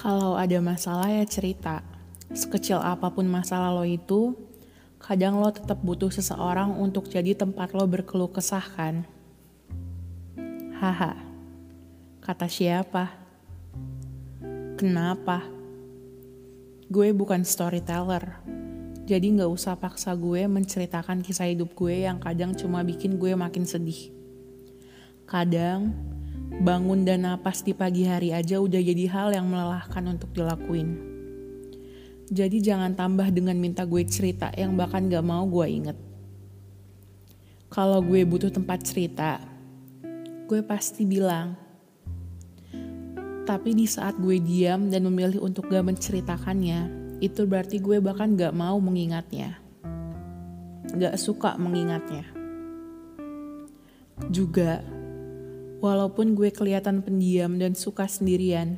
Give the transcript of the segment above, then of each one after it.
Kalau ada masalah ya cerita. Sekecil apa pun masalah lo itu, kadang lo tetap butuh seseorang untuk jadi tempat lo berkeluh kesah kan? Haha, kata siapa? Kenapa? Gue bukan storyteller, jadi gak usah paksa gue menceritakan kisah hidup gue yang kadang cuma bikin gue makin sedih. Kadang, bangun dan napas di pagi hari aja udah jadi hal yang melelahkan untuk dilakuin. Jadi jangan tambah dengan minta gue cerita yang bahkan gak mau gue inget. Kalau gue butuh tempat cerita, gue pasti bilang. Tapi di saat gue diam dan memilih untuk gak menceritakannya, itu berarti gue bahkan gak mau mengingatnya. Gak suka mengingatnya. Juga, Walaupun gue kelihatan pendiam dan suka sendirian,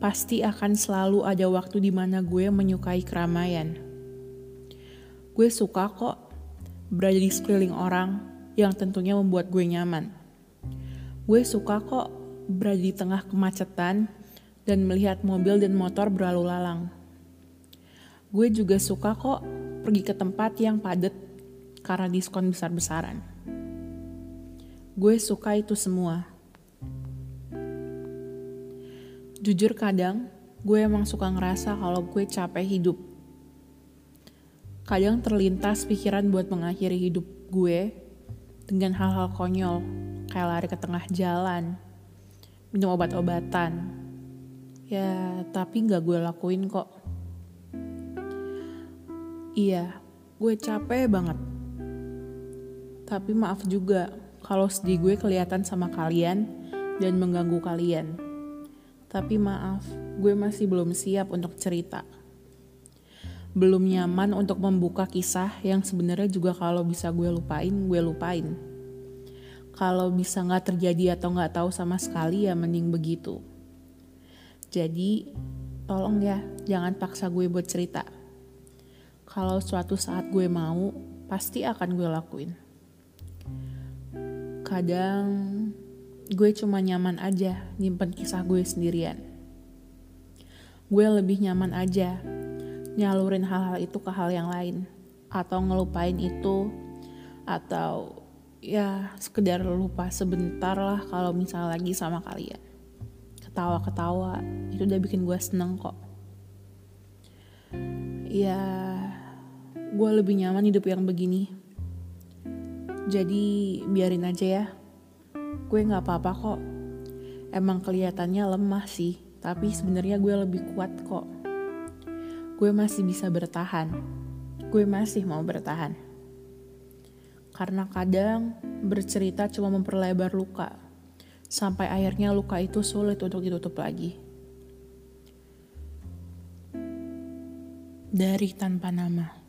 pasti akan selalu ada waktu di mana gue menyukai keramaian. Gue suka kok berada di sekeliling orang yang tentunya membuat gue nyaman. Gue suka kok berada di tengah kemacetan dan melihat mobil dan motor berlalu lalang. Gue juga suka kok pergi ke tempat yang padat karena diskon besar-besaran. Gue suka itu semua. Jujur kadang, gue emang suka ngerasa kalau gue capek hidup. Kadang terlintas pikiran buat mengakhiri hidup gue dengan hal-hal konyol, kayak lari ke tengah jalan, minum obat-obatan. Ya, tapi gak gue lakuin kok. Iya, gue capek banget. Tapi maaf juga, kalau sedih gue kelihatan sama kalian dan mengganggu kalian. Tapi maaf, gue masih belum siap untuk cerita. Belum nyaman untuk membuka kisah yang sebenarnya juga kalau bisa gue lupain, gue lupain. Kalau bisa nggak terjadi atau nggak tahu sama sekali ya mending begitu. Jadi tolong ya jangan paksa gue buat cerita. Kalau suatu saat gue mau, pasti akan gue lakuin kadang gue cuma nyaman aja nyimpen kisah gue sendirian. Gue lebih nyaman aja nyalurin hal-hal itu ke hal yang lain atau ngelupain itu atau ya sekedar lupa sebentar lah kalau misal lagi sama kalian. Ketawa-ketawa itu udah bikin gue seneng kok. Ya gue lebih nyaman hidup yang begini jadi biarin aja ya. Gue nggak apa-apa kok. Emang kelihatannya lemah sih, tapi sebenarnya gue lebih kuat kok. Gue masih bisa bertahan. Gue masih mau bertahan. Karena kadang bercerita cuma memperlebar luka. Sampai akhirnya luka itu sulit untuk ditutup lagi. Dari tanpa nama.